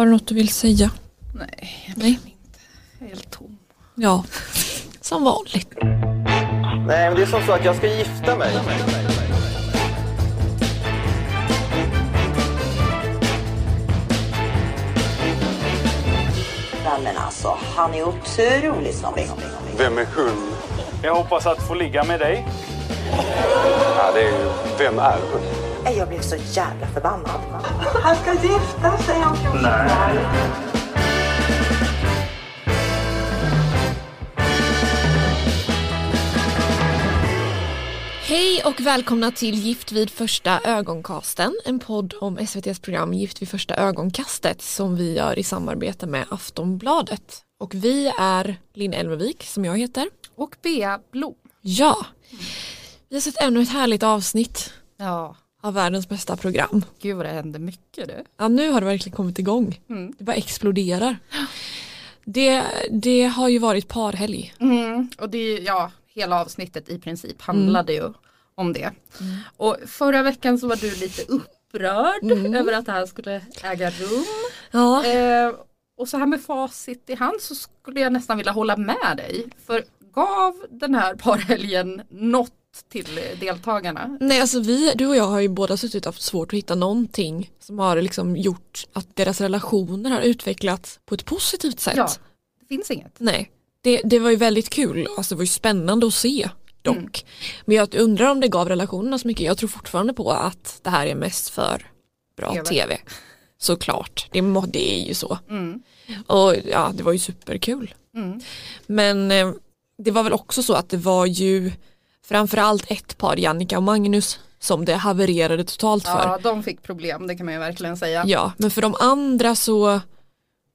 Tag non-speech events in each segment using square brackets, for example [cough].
Har du något du vill säga? Nej, Nej. jag är helt tom. Ja, som vanligt. Nej, men det är som så att jag ska gifta mig. Men alltså, han är otroligt snobbig. Vem är hon? Jag hoppas att få ligga med dig. Ja, det är ju... Vem är hon? Nej, Jag blev så jävla förbannad. Han ska gifta sig om 14 dagar. Hej och välkomna till Gift vid första ögonkasten, en podd om SVTs program Gift vid första ögonkastet som vi gör i samarbete med Aftonbladet. Och vi är Linn Elmervik som jag heter. Och Bea Blom. Ja, vi har sett ännu ett härligt avsnitt Ja, av världens bästa program. gud vad det händer mycket du. Ja, nu har det verkligen kommit igång. Mm. Det bara exploderar. Det, det har ju varit parhelg. Mm. Och det är ja, hela avsnittet i princip handlade ju om det. Och förra veckan så var du lite upprörd över att det här skulle äga rum. Ja, Eh, och så här med facit i hand så skulle jag nästan vilja hålla med dig. För gav den här parhelgen något till deltagarna? Nej alltså vi, du och jag har ju båda suttit och haft svårt att hitta någonting som har liksom gjort att deras relationer har utvecklats på ett positivt sätt. Ja, det finns inget. Nej, det, det var ju väldigt kul, alltså det var ju spännande att se dock. Men jag undrar om det gav relationerna så mycket, jag tror fortfarande på att det här är mest för bra TV. tv. Såklart, det, må, det är ju så. Mm. Och ja, det var ju superkul. Mm. Men eh, det var väl också så att det var ju framförallt ett par, Jannica och Magnus, som det havererade totalt för. Ja, de fick problem, det kan man ju verkligen säga. Ja, men för de andra så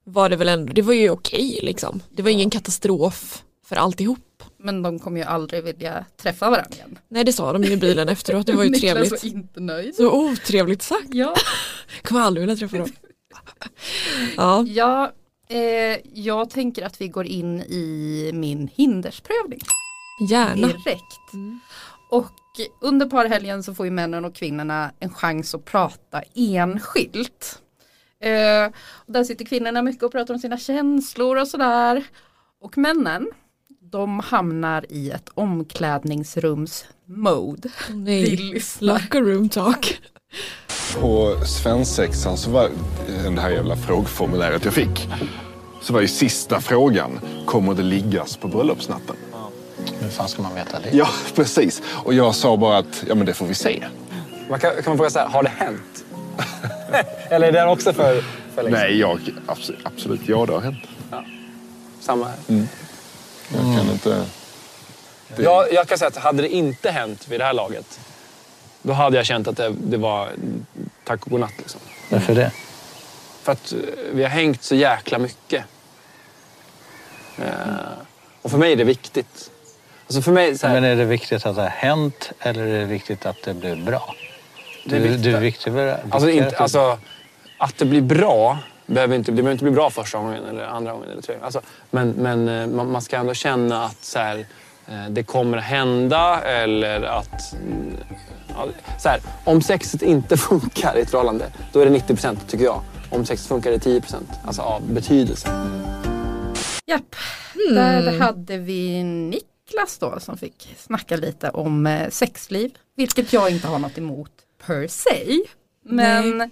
var det väl ändå, det var ju okej liksom. Det var ingen katastrof för alltihop. Men de kommer ju aldrig vilja träffa varandra igen. Nej det sa de ju i bilen efteråt, det var ju [laughs] Niklas trevligt. var inte nöjd. Så otrevligt sagt, Ja, [laughs] kommer aldrig vilja träffa dem. [laughs] Ja, ja eh, jag tänker att vi går in i min hindersprövning gärna. direkt. Och under parhelgen så får ju männen och kvinnorna en chans att prata enskilt. Eh, och där sitter kvinnorna mycket och pratar om sina känslor och sådär. Och männen, de hamnar i ett omklädningsrums-mode. Nej, locker room talk. På svensexan så var eh, det här jävla frågformuläret jag fick. Så var ju sista frågan, kommer det liggas på bröllopsnatten? Hur fan ska man veta det? Ja, precis. Och jag sa bara att, ja men det får vi se. Man kan, kan man fråga så här, har det hänt? [laughs] Eller är det också för, för sedan? Nej, jag, absolut, absolut, ja det har hänt. Samma här. Jag kan inte... Det, Jag, jag kan säga att hade det inte hänt vid det här laget, då hade jag känt att det, det var tack och godnatt. Liksom. Varför det? För att eh, vi har hängt så jäkla mycket. Eh, och för mig är det viktigt. Alltså för mig, så här, Men är det viktigt att det har hänt eller är det viktigt att det blir bra? Det är Du, viktigt. du är viktig för det. alltså, inte, att- alltså, att det blir bra behöver inte, det behöver inte bli bra första gången eller andra gången eller tredje. Alltså, men men eh, man, man ska ändå känna att så här, eh, det kommer att hända eller att... mm, så här, om sexet inte [laughs] funkar i ett förhållande, då är det 90 procent tycker jag. Om sexet funkar är det 10 procent alltså av betydelse. Japp, där hade vi Niklas då som fick snacka lite om eh, sexliv. Vilket jag inte har något emot per se. Men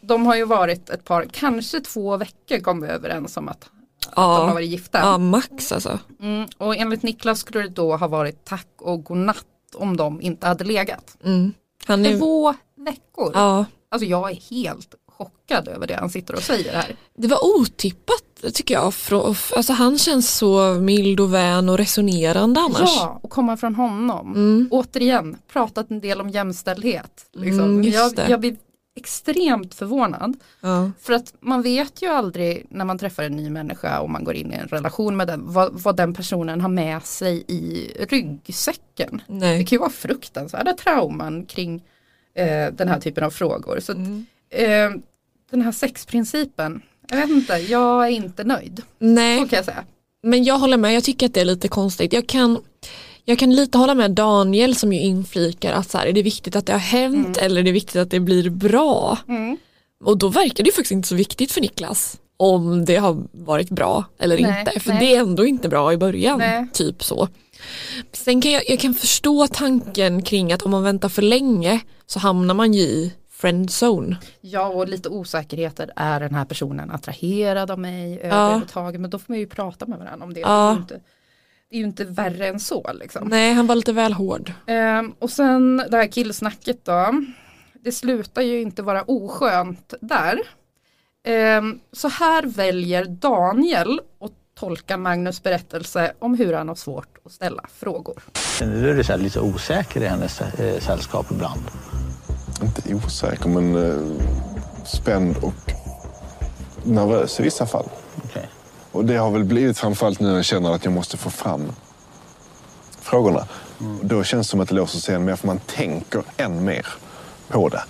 de har ju varit ett par, kanske två veckor kom vi överens om att, att de har Ja, varit gifta. ja max alltså. Mm, och enligt Niklas skulle det då ha varit tack och godnatt om de inte hade legat. Mm. Han är, Två veckor. ja, Alltså jag är helt chockad över det han sitter och säger här. det var otippat tycker jag. Alltså han känns så mild och vän och resonerande annars. Ja, och komma från honom. Mm. Återigen, pratat en del om jämställdhet. Liksom. Mm, jag, det. jag blir extremt förvånad. Ja. För att man vet ju aldrig när man träffar en ny människa och man går in i en relation med den, vad, vad den personen har med sig i ryggsäcken. Det Nej. kan ju vara fruktansvärda trauman kring eh, den här typen av frågor. Så att, Mm. eh, den här sexprincipen, jag vet inte, jag är inte nöjd. Nej. Så kan jag säga. Men jag håller med, jag tycker att det är lite konstigt. Jag kan, jag kan lite hålla med Daniel som ju inflikar att så här, är det viktigt att det har hänt eller är det viktigt att det blir bra? Mm. Och då verkar det ju faktiskt inte så viktigt för Niklas om det har varit bra eller Nej, inte. För nej. det är ändå inte bra i början. Nej. Typ så. Sen kan jag, jag kan förstå tanken kring att om man väntar för länge så hamnar man ju i friendzone. Ja och lite osäkerheter, är den här personen attraherad av mig överhuvudtaget? Men då får man ju prata med varandra om det. Det, är Ja. ju inte, det är ju inte värre än så liksom. Nej, han var lite väl hård. Ehm, och sen det här killsnacket då. Det slutar ju inte vara oskönt där. Ehm, så här väljer Daniel att tolka Magnus berättelse om hur han har svårt att ställa frågor. Nu är du så lite osäker i hennes eh, sällskap ibland. Osäker, men eh, spänd och nervös i vissa fall. Okej. Och det har väl blivit framförallt nu när jag känner att jag måste få fram frågorna. Och Då känns det som att det låser sig än mer, för man tänker än mer på det.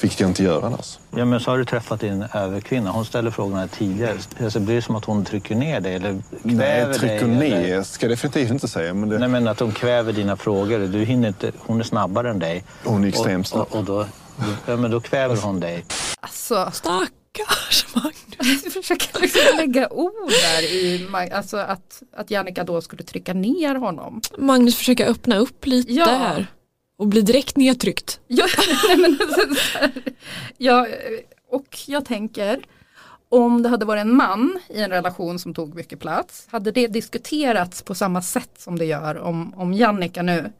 Vilket jag inte gör annars. Ja, men så har du träffat din överkvinna. Hon ställer frågorna tidigare. Alltså, blir det som att hon trycker ner dig eller kväver Nej, trycker dig? ner Eller? ska jag definitivt inte säga. Men det, Nej, men att hon kväver dina frågor. Du hinner inte, hon är snabbare än dig. Hon är extremt och, snabb. och, och då, ja, men då kväver hon dig. Alltså, Stackars Magnus. jag försöker liksom lägga ord där i, alltså att, att Jannica då skulle trycka ner honom. Magnus försöker öppna upp lite Ja. här. Och bli direkt nedtryckt. Ja, [laughs] nej, men, så här, ja, och jag tänker om det hade varit en man i en relation som tog mycket plats, hade det diskuterats på samma sätt som det gör om, om Jannica nu?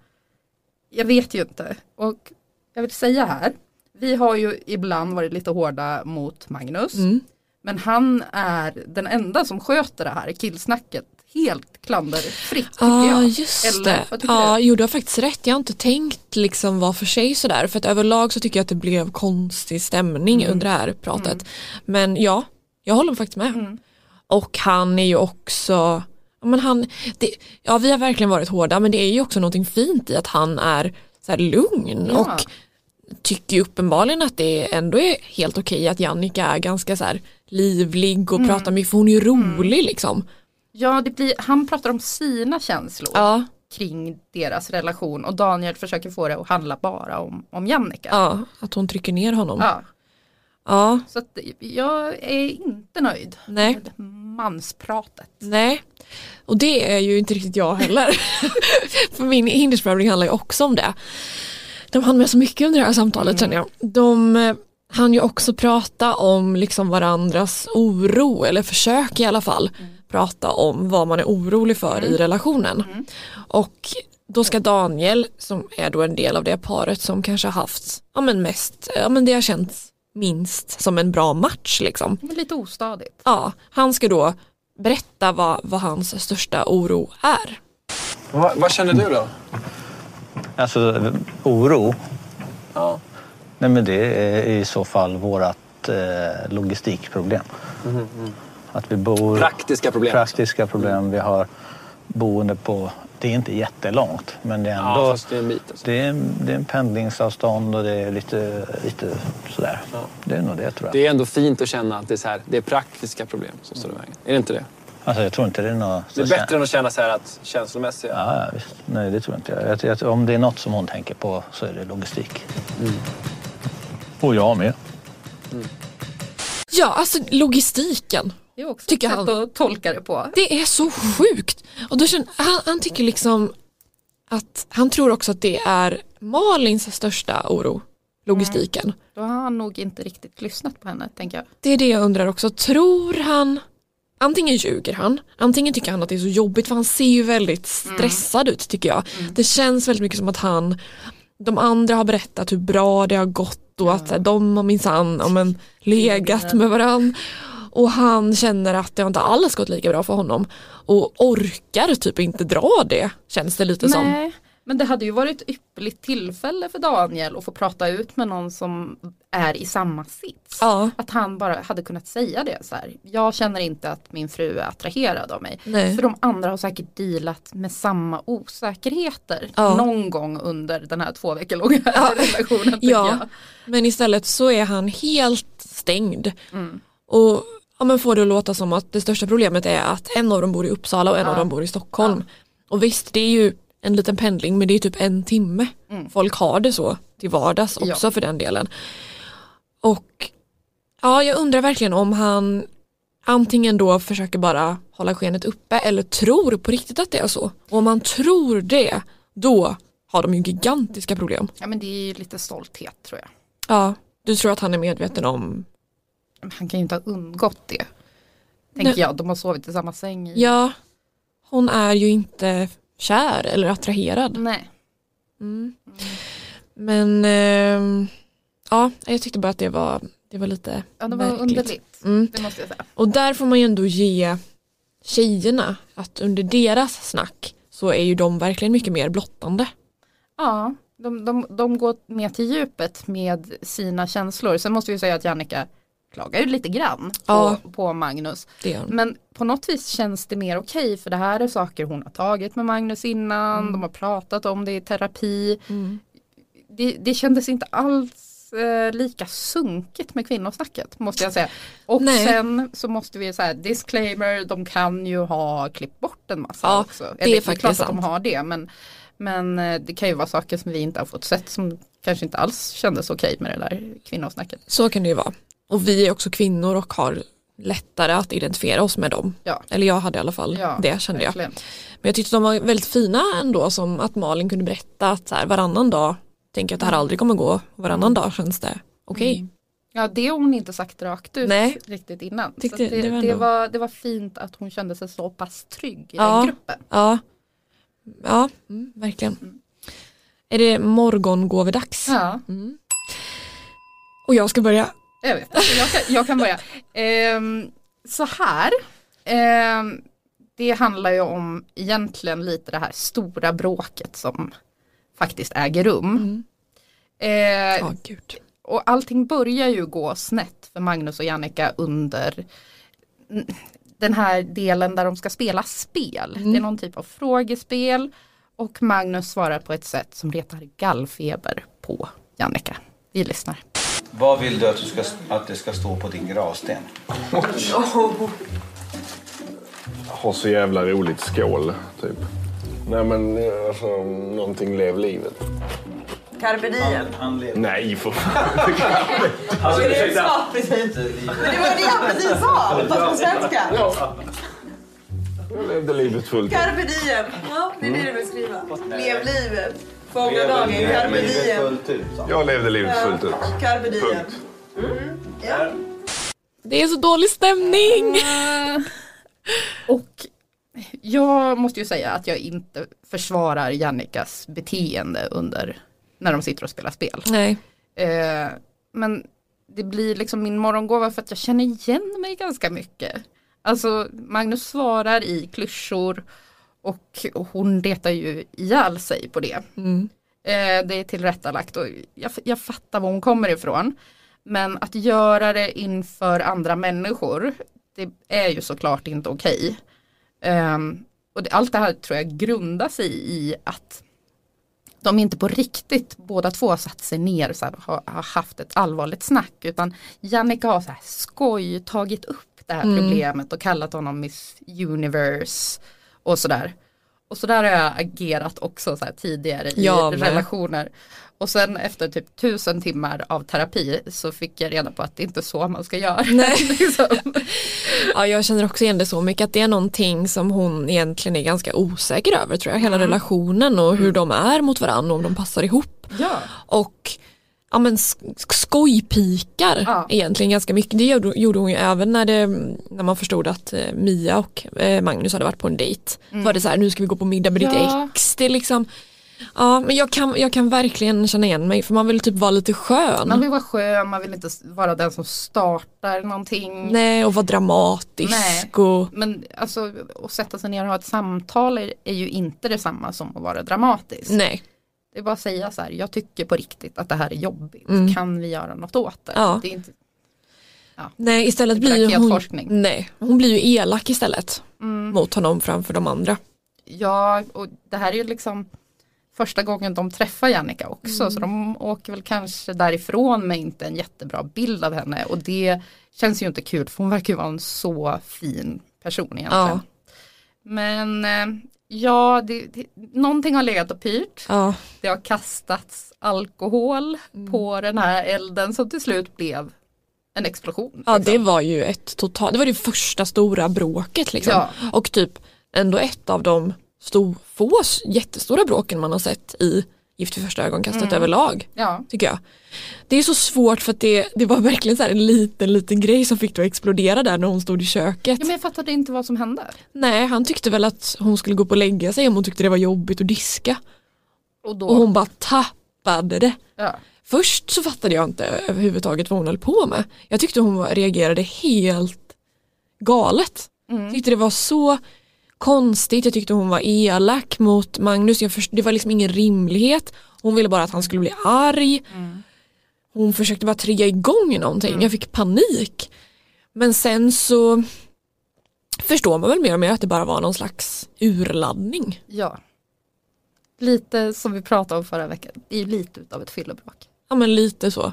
Jag vet ju inte. Och jag vill säga här, vi har ju ibland varit lite hårda mot Magnus. Mm. Men han är den enda som sköter det här killsnacket helt klanderfritt tycker Ja jag. just Eller, det. Ja, du? jo du har faktiskt rätt. Jag har inte tänkt liksom var för sig sådär. För att överlag så tycker jag att det blev konstig stämning Mm. under det här pratet. Men ja, jag håller faktiskt med. Mm. Och han är ju också, ja, men han, det, ja vi har verkligen varit hårda men det är ju också någonting fint i att han är så lugn Ja. och tycker uppenbarligen att det ändå är helt okej att Jannica är ganska så livlig och Mm. pratar mycket för hon är ju rolig liksom. Ja, det blir, han pratar om sina känslor. Ja, kring deras relation och Daniel försöker få det att handla bara om, om Jannica. ja, att hon trycker ner honom. Ja, Ja, så att jag är inte nöjd Nej. med manspratet. nej. Och det är ju inte riktigt jag heller. [laughs] För min hindersprövning handlar ju också om det. De hann med så mycket under det här samtalet känner jag. De eh, hann ju också prata om liksom varandras oro, eller försök i alla fall, prata om vad man är orolig för i relationen. Och då ska Daniel, som är då en del av det paret som kanske har haft, ja men mest, ja men det har känts minst som en bra match liksom. Lite ostadigt. Ja, han ska då berätta vad, vad hans största oro är. Vad, vad känner du då? Alltså oro, Ja. nej men det är i så fall vårat eh, logistikproblem. Att vi bor... Praktiska problem. Praktiska problem. Vi har boende på, det är inte jättelångt men det är ändå... Ja, det är en bit. Alltså. Det är, det är en pendlingsavstånd och det är lite, lite sådär. Det är nog det tror jag. Det är ändå fint att känna att det är, så här, det är praktiska problem som står i vägen. Är det inte det? Alltså jag tror inte det är något... Det är bättre än att känna så här att känslomässiga... Ja, ja, visst. Nej, det tror inte jag. jag, jag om det är något som hon tänker på så är det logistik. Och jag med. Ja, alltså logistiken. Det är också Tycker ett han. sätt att tolka det på. Det är så sjukt. Och då känner, han, han tycker liksom att han tror också att det är Malins största oro, logistiken. Då har han nog inte riktigt lyssnat på henne, tänker jag. Det är det jag undrar också. Tror han, antingen ljuger han, antingen tycker han att det är så jobbigt för han ser ju väldigt stressad ut tycker jag. Det känns väldigt mycket som att han, de andra har berättat hur bra det har gått och att de har minsann legat med varandra. Och han känner att det har inte alls gått lika bra för honom. Och orkar typ inte dra det, känns det lite som. Nej, men det hade ju varit ett ypperligt tillfälle för Daniel att få prata ut med någon som är i samma sits. Ja. Att han bara hade kunnat säga det så här. Jag känner inte att min fru är attraherad av mig. Nej. För de andra har säkert dealat med samma osäkerheter Ja. någon gång under den här två veckor långa [laughs] relationen. tycker Ja, jag. men istället så är han helt stängd. Mm. Och ja, men får det att låta som att det största problemet är att en av dem bor i Uppsala och en av dem bor i Stockholm. Och visst, det är ju en liten pendling men det är typ en timme. Folk har det så till vardags också Mm. Ja. för den delen. Och Ja, jag undrar verkligen om han antingen då försöker bara hålla skenet uppe eller tror på riktigt att det är så. Och om han tror det, då har de ju gigantiska problem. Ja men det är ju lite stolthet tror jag. Ja, du tror att han är medveten om, Han kan ju inte ha undgått det. Tänker Nej. jag, de har sovit i samma säng. I... ja, hon är ju inte kär eller attraherad. Nej. Mm. Men ehm, ja, jag tyckte bara att det var, det var lite Ja det var märkligt. underligt. Mm. Det måste jag säga. Och där får man ju ändå ge tjejerna att under deras snack så är ju de verkligen mycket mer blottande. Ja, de, de, de går mer till djupet med sina känslor. Sen måste vi säga att Jannica klagar ju lite grann på, Ja. på Magnus. Det. Men på något vis känns det mer okej för det här är saker hon har tagit med Magnus innan. De har pratat om det i terapi. Mm. Det, det kändes inte alls eh, lika sunkigt med kvinnosnacket måste jag säga. Och Nej. sen så måste vi säga disclaimer, de kan ju ha klippt bort en massa Ja, också. det är faktiskt klart att de har det men, men eh, det kan ju vara saker som vi inte har fått sett som kanske inte alls kändes okej med det där kvinnosnacket. Så kan det ju vara. Och vi är också kvinnor och har lättare att identifiera oss med dem. Ja. Eller jag hade i alla fall Ja, det kände jag. verkligen. Men jag tyckte de var väldigt fina ändå som att Malin kunde berätta att så här, varannan dag tänker jag att det här aldrig kommer gå. Varannan dag känns det okej. Ja det har hon inte sagt rakt ut Nej. riktigt innan. Tyckte det, det var det, var, det var fint att hon kände sig så pass trygg i Ja. den gruppen. Ja, ja mm, verkligen. Är det morgongåvedags? Ja, Och jag ska börja. Jag vet. Jag kan, jag kan börja. Ehm, så här. Ehm, det handlar ju om egentligen lite det här stora bråket som faktiskt äger rum. Eh, Ja, gud. och allting börjar ju gå snett för Magnus och Jannica under mm, den här delen där de ska spela spel. Det är någon typ av frågespel och Magnus svarar på ett sätt som retar gallfeber på Jannica. Vi lyssnar. Vad vill du att, du ska, att det ska stå på din gravsten? Ha så jävla roligt skål, typ. Nej men alltså, någonting lev livet. Carpe diem. Nej för fan. [laughs] Alltså, precis. Men det var det han precis sa, fast på svenska. Jag levde livet fullt ut. Carpe diem. Ja, det är det du vill skriva. Lev livet. Fånga dagen. Carpe diem. fullt ut. sa han. Jag levde livet fullt ut. Carpe diem. Punkt. Ja. Det är så dålig stämning. Och jag måste ju säga att jag inte försvarar Jannikas beteende under när de sitter och spelar spel. Nej. Eh, men det blir liksom min morgongåva för att jag känner igen mig ganska mycket. Alltså Magnus svarar i klyschor och hon retar ju ihjäl sig på det. Mm. Eh, det är tillrättalagt och jag, jag fattar var hon kommer ifrån. Men att göra det inför andra människor, det är ju såklart inte okej. Ehm, och det, allt det här tror jag grundar sig i att de inte på riktigt båda två satt sig ner och har, har haft ett allvarligt snack utan Jannica har så här skoj tagit upp det här problemet och kallat honom Miss Universe och sådär. Och så där har jag agerat också så tidigare i med. relationer. Och sen efter typ tusen timmar av terapi så fick jag reda på att det inte är så man ska göra. [laughs] liksom. Ja, jag känner också igen det så mycket att det är någonting som hon egentligen är ganska osäker över tror jag. Hela relationen och hur de är mot varandra och om de passar ihop. Ja. Och ja, men sk- skojpikar Ja. egentligen ganska mycket. Det gjorde, hon ju även när, det, när man förstod att eh, Mia och eh, Magnus hade varit på en dejt. Var det så här, nu ska vi gå på middag med Ja. ditt ex. Det är liksom, ja men jag kan, jag kan verkligen känna igen mig för man vill typ vara lite skön. Man vill vara skön, man vill inte vara den som startar någonting. Nej och vara dramatisk Nej. och Men alltså att sätta sig ner och ha ett samtal är, är ju inte detsamma som att vara dramatisk. nej. Det är bara att säga så här, jag tycker på riktigt att det här är jobbigt. Mm. Kan vi göra något åt det? Ja. det är inte, Nej istället blir ju hon, Raketforskning. nej, hon blir ju elak istället Mm. mot honom framför de andra. ja, och det här är ju liksom första gången de träffar Jannica också. Mm. Så de åker väl kanske därifrån med inte en jättebra bild av henne. Och det känns ju inte kul för hon verkar ju vara en så fin person egentligen. Ja. Men eh, ja, det, det, någonting har legat och pyrt. Ja, Det har kastats alkohol Mm. på den här elden som till slut blev en explosion. Ja liksom. det var ju ett totalt, det var det första stora bråket liksom. Ja. Och typ ändå ett av de stor, få jättestora bråken man har sett i Gift vid första ögonkastet Mm. överlag. Ja. Tycker jag. Det är så svårt för att det, det var verkligen så här en liten liten grej som fick det att explodera där när hon stod i köket. ja men jag fattade inte vad som hände. Nej han tyckte väl att hon skulle gå upp och lägga sig om hon tyckte det var jobbigt att diska. Och då, Och hon bara tappade det. ja. Först så fattade jag inte överhuvudtaget vad hon höll på med. Jag tyckte hon reagerade helt galet. Mm. Tyckte det var så konstigt, jag tyckte hon var elak mot Magnus. Jag först, det var liksom ingen rimlighet. Hon ville bara att han skulle bli arg. Mm. Hon försökte bara trigga igång någonting. Jag fick panik. Men sen så förstår man väl mer och mer att det bara var någon slags urladdning. ja. Lite som vi pratade om förra veckan, det är lite utav ett fyllebråk. Ja men lite så.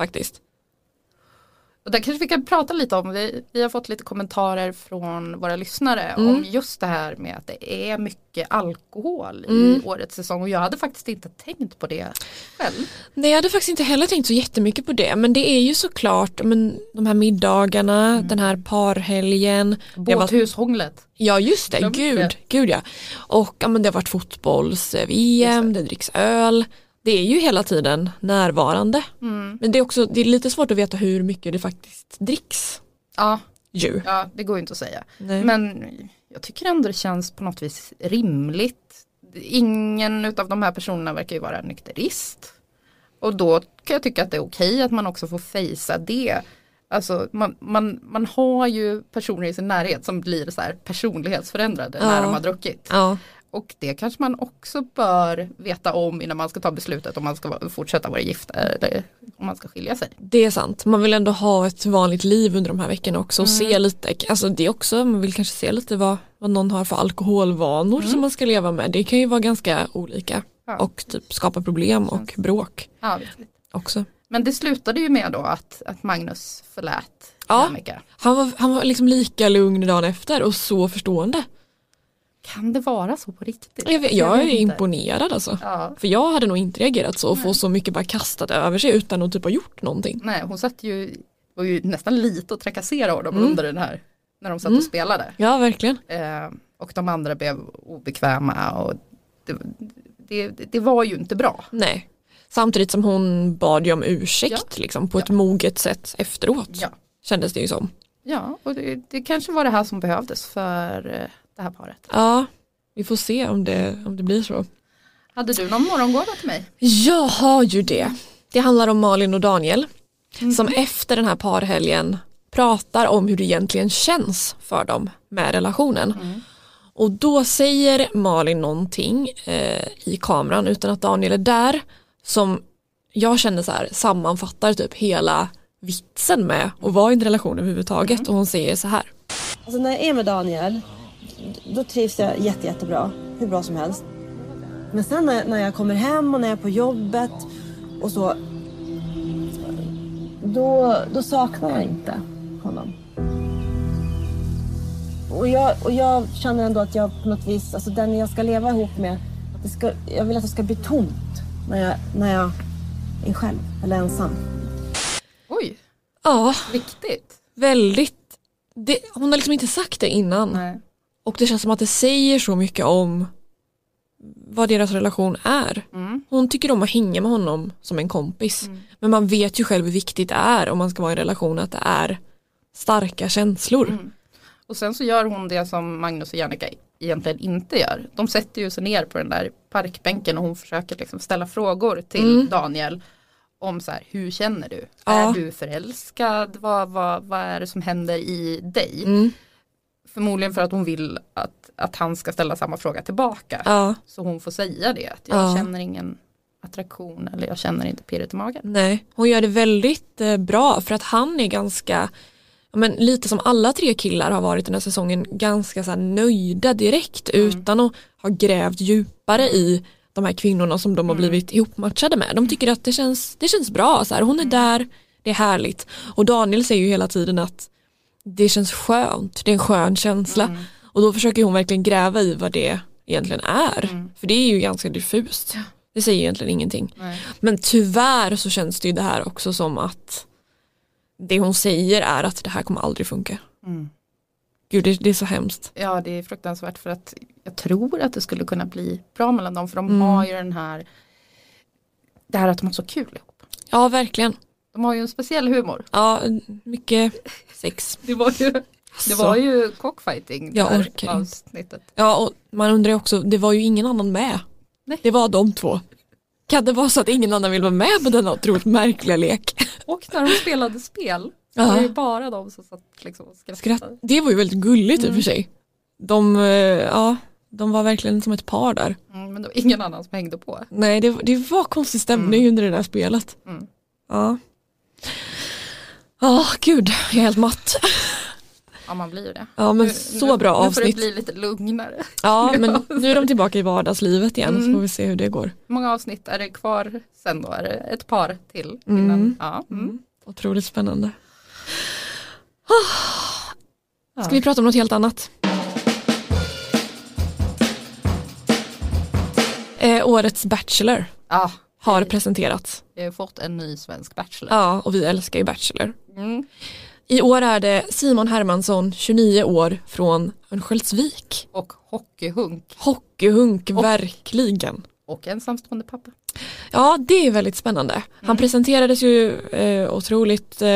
Faktiskt. Och där kanske vi kan prata lite om, vi, vi har fått lite kommentarer från våra lyssnare Mm. om just det här med att det är mycket alkohol Mm. i årets säsong och jag hade faktiskt inte tänkt på det själv. Nej jag hade faktiskt inte heller tänkt så jättemycket på det men det är ju såklart men, de här middagarna, den här parhelgen. det Båthushånglet. Ja just det, Glöm gud, det. gud ja. Och ja, men det har varit fotbolls-VM, det dricks öl. Det är ju hela tiden närvarande. Mm. Men det är också det är lite svårt att veta hur mycket det faktiskt dricks. Ja, Ju. ja, det går ju inte att säga. Nej. Men jag tycker ändå det känns på något vis rimligt. Ingen av de här personerna verkar ju vara nykterist. Och då kan jag tycka att det är okej att man också får fejsa det. Alltså man, man, man har ju personer i sin närhet som blir så här personlighetsförändrade när Ja. de har druckit. Ja. Och det kanske man också bör veta om innan man ska ta beslutet om man ska fortsätta vara gifta eller om man ska skilja sig. Det är sant, man vill ändå ha ett vanligt liv under de här veckorna också och Mm. se lite, alltså det också, man vill kanske se lite vad, vad någon har för alkoholvanor som man ska leva med. Det kan ju vara ganska olika Mm. Ja. och typ skapa problem och bråk Ja, visst. också. Men det slutade ju med då att, att Magnus förlät Ja. Han var, han var liksom lika lugn dagen efter och så förstående. Kan det vara så på riktigt? Jag, vet, jag är vet inte. imponerad alltså. Ja. För jag hade nog inte reagerat så och få så mycket bara kastat över sig utan att typ ha gjort någonting. Nej, hon satt ju, var ju nästan lite att trakassera honom Mm. under den här, när de satt Mm. och spelade. Ja verkligen. Eh, och de andra blev obekväma och det, det, det var ju inte bra. Nej. Samtidigt som hon bad ju om ursäkt liksom, på ett moget sätt efteråt. Ja. Kändes det ju som. Ja, och det, det kanske var det här som behövdes för eh, det här paret. Ja, vi får se om det, om det blir så. Hade du någon morgongåva till mig? Jag har ju det. Det handlar om Malin och Daniel som efter den här parhelgen pratar om hur det egentligen känns för dem med relationen. Och då säger Malin någonting eh, i kameran utan att Daniel är där som jag känner så här sammanfattar typ hela vitsen med att vara i en relation överhuvudtaget och hon säger så här. Alltså när jag är med Daniel, då trivs jag jätte, jättebra. Hur bra som helst. Men sen när jag, när jag kommer hem och när jag är på jobbet och så. Då, då saknar jag inte honom. Och jag, och jag känner ändå att jag på något vis, alltså den jag ska leva ihop med, det ska, jag vill att det ska bli tomt när jag, när jag är själv eller ensam. Oj, Ja, viktigt. väldigt. Det, hon har liksom inte sagt det innan. Nej. Och det känns som att det säger så mycket om vad deras relation är. Mm. Hon tycker om att hänga med honom som en kompis. Men man vet ju själv hur viktigt det är om man ska vara i en relation att det är starka känslor. Mm. Och sen så gör hon det som Magnus och Jannica egentligen inte gör. De sätter ju sig ner på den där parkbänken och hon försöker liksom ställa frågor till Mm. Daniel om så här, hur känner du? Ja. Är du förälskad? Vad, vad, vad är det som händer i dig? Mm. Förmodligen för att hon vill att, att han ska ställa samma fråga tillbaka. Ja. Så hon får säga det, att jag Ja. känner ingen attraktion eller jag känner inte pirret i magen. Nej, hon gör det väldigt eh, bra för att han är ganska, men lite som alla tre killar har varit den här säsongen, ganska så nöjda direkt utan att ha grävt djupare i de här kvinnorna som de har blivit ihopmatchade med. De tycker att det känns, det känns bra, så här. hon är där, det är härligt. Och Daniel säger ju hela tiden att det känns skönt, det är en skön känsla. Och då försöker hon verkligen gräva i vad det egentligen är. För det är ju ganska diffust. Det säger egentligen ingenting. Nej. Men tyvärr så känns det ju det här också som att det hon säger är att det här kommer aldrig funka. Mm. Gud det, det är så hemskt. Ja det är fruktansvärt för att jag tror att det skulle kunna bli bra mellan dem för de Mm. har ju den här det här att de har så kul ihop. Ja verkligen. De har ju en speciell humor. Ja mycket sex. Det var ju, det Alltså. var ju cockfighting Jag det orkar avsnittet. Ja och man undrar ju också, det var ju ingen annan med. Det var de två. Kan det vara så att ingen annan vill vara med på denna otroligt märkliga lek? Och när de spelade spel Ja. var det ju bara de som satt liksom och skrattade. Skratt. Det var ju väldigt gulligt i och för sig. De, eh, ja, de var verkligen som ett par där. Mm, men det var ingen annan som hängde på. Nej det, det var konstig stämning under det där spelet. Mm. Ja. Ja, gud, jag är helt matt. Ja man blir ju det. Ja, men Nu- så nu, bra Nu får det avsnitt. bli lite lugnare. [laughs] Ja, men nu är de tillbaka i vardagslivet igen så Mm. får vi se hur det går. Hur många avsnitt är det kvar sen då? Är det ett par till? Mm. Innan? Ja. Mm. Otroligt spännande. Ah. Ska vi prata om något helt annat? Eh, årets Bachelor Ja, har presenterats. vi har fått en ny svensk Bachelor. Ja, och vi älskar ju Bachelor. Mm. I år är det Simon Hermansson, 29 år, från Örnsköldsvik. Och hockeyhunk. Hockeyhunk, verkligen. Och ensamstående pappa. Ja, det är väldigt spännande. Han presenterades ju eh, otroligt, eh,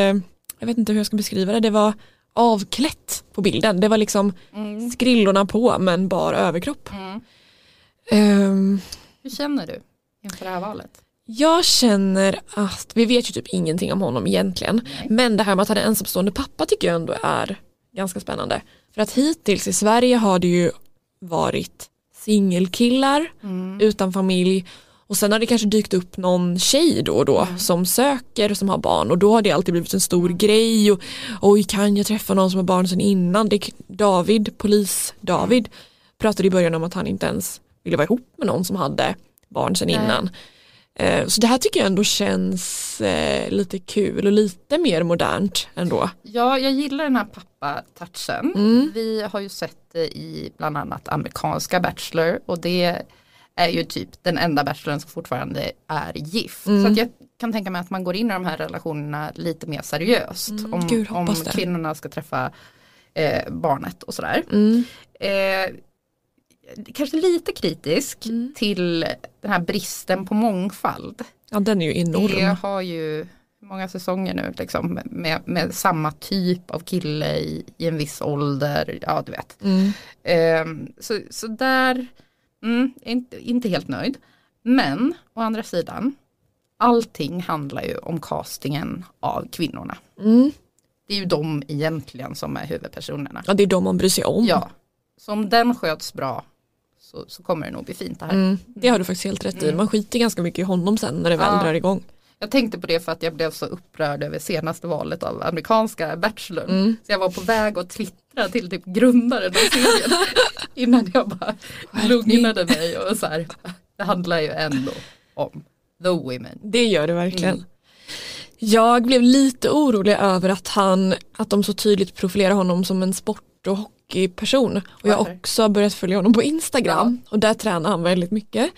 jag vet inte hur jag ska beskriva det, det var avklätt på bilden. Det var liksom Mm. skrillorna på men bara överkropp. Mm. Ehm, Hur känner du inför det här valet? jag känner att, vi vet ju typ ingenting om honom egentligen, men det här med att han är ensamstående pappa tycker jag ändå är ganska spännande. För att hittills i Sverige har det ju varit singelkillar utan familj. Och sen har det kanske dykt upp någon tjej då och då som söker och som har barn. Och då har det alltid blivit en stor grej och oj kan jag träffa någon som har barn sedan innan? Det, David, polis-David pratade i början om att han inte ens ville vara ihop med någon som hade barn sedan innan. Eh, Så det här tycker jag ändå känns eh, lite kul och lite mer modernt ändå. Ja, jag gillar den här pappa-touchen. Mm. Vi har ju sett det i bland annat amerikanska Bachelor och det är ju typ den enda bacheloren som fortfarande är gift. Mm. Så jag kan tänka mig att man går in i de här relationerna lite mer seriöst. Om, Mm. Gud, om hoppas det. kvinnorna ska träffa eh, barnet och sådär. Mm. Eh, kanske lite kritisk Mm. till den här bristen på mångfald. Ja den är ju Det enorm. har ju många säsonger nu liksom, med, med samma typ av kille i, i en viss ålder. Ja, du vet. Mm. Ehm, så, så där, mm, inte, inte helt nöjd. Men å andra sidan, allting handlar ju om castingen av kvinnorna. Mm. Det är ju de egentligen som är huvudpersonerna. Ja det är de man bryr sig om. Ja, så om den sköts bra så, så kommer det nog bli fint det här. Mm, det har du faktiskt helt rätt i. Mm. Man skiter ganska mycket i honom sen när det väl Ja. drar igång. Jag tänkte på det för att jag blev så upprörd över senaste valet av amerikanska Bachelor. Mm. Så jag var på väg att twittra till typ grundaren av serien. [laughs] innan jag bara lugnade mig och så här. Det handlar ju ändå om the women. Det gör det verkligen. Mm. Jag blev lite orolig över att han, att de så tydligt profilerar honom som en sport och hockeyperson. Och jag har också börjat följa honom på Instagram och där tränar han väldigt mycket.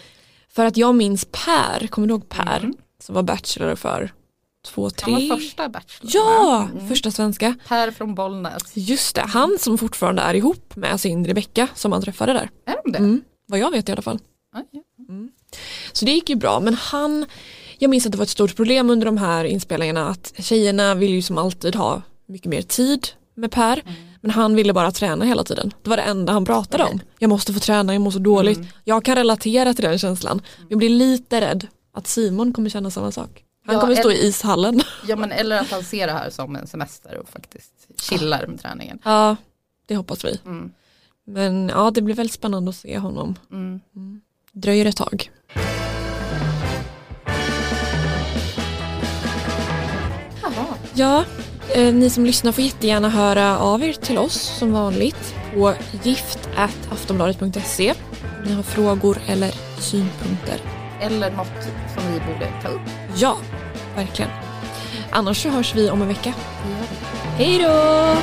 För att jag minns Per, kommer du ihåg Per? Som var bachelor för två, tre? Mm. Han var första Bachelor. Ja? Mm. första svenska. Per från Bollnäs. Just det, han som fortfarande är ihop med sin Rebecka som han träffade där. Är de det? Mm, vad jag vet i alla fall. Ja, ja. Så det gick ju bra men han, jag minns att det var ett stort problem under de här inspelningarna att tjejerna vill ju som alltid ha mycket mer tid med Per men han ville bara träna hela tiden. Det var det enda han pratade om. Jag måste få träna, jag mår så dåligt. Mm. Jag kan relatera till den känslan. Mm. Jag blir lite rädd att Simon kommer känna samma sak. Han ja, kommer stå eller, i ishallen. Ja men eller att han ser det här som en semester och faktiskt chillar med träningen. Ja, det hoppas vi. Mm. Men ja, det blir väldigt spännande att se honom. Mm. mm. Dröjer ett tag. Jaha. Ja, ni som lyssnar får jättegärna höra av er till oss som vanligt på gift.aftonbladet.se om ni har frågor eller synpunkter. Eller något som vi borde ta upp. Ja, verkligen. Annars så hörs vi om en vecka. Hej då!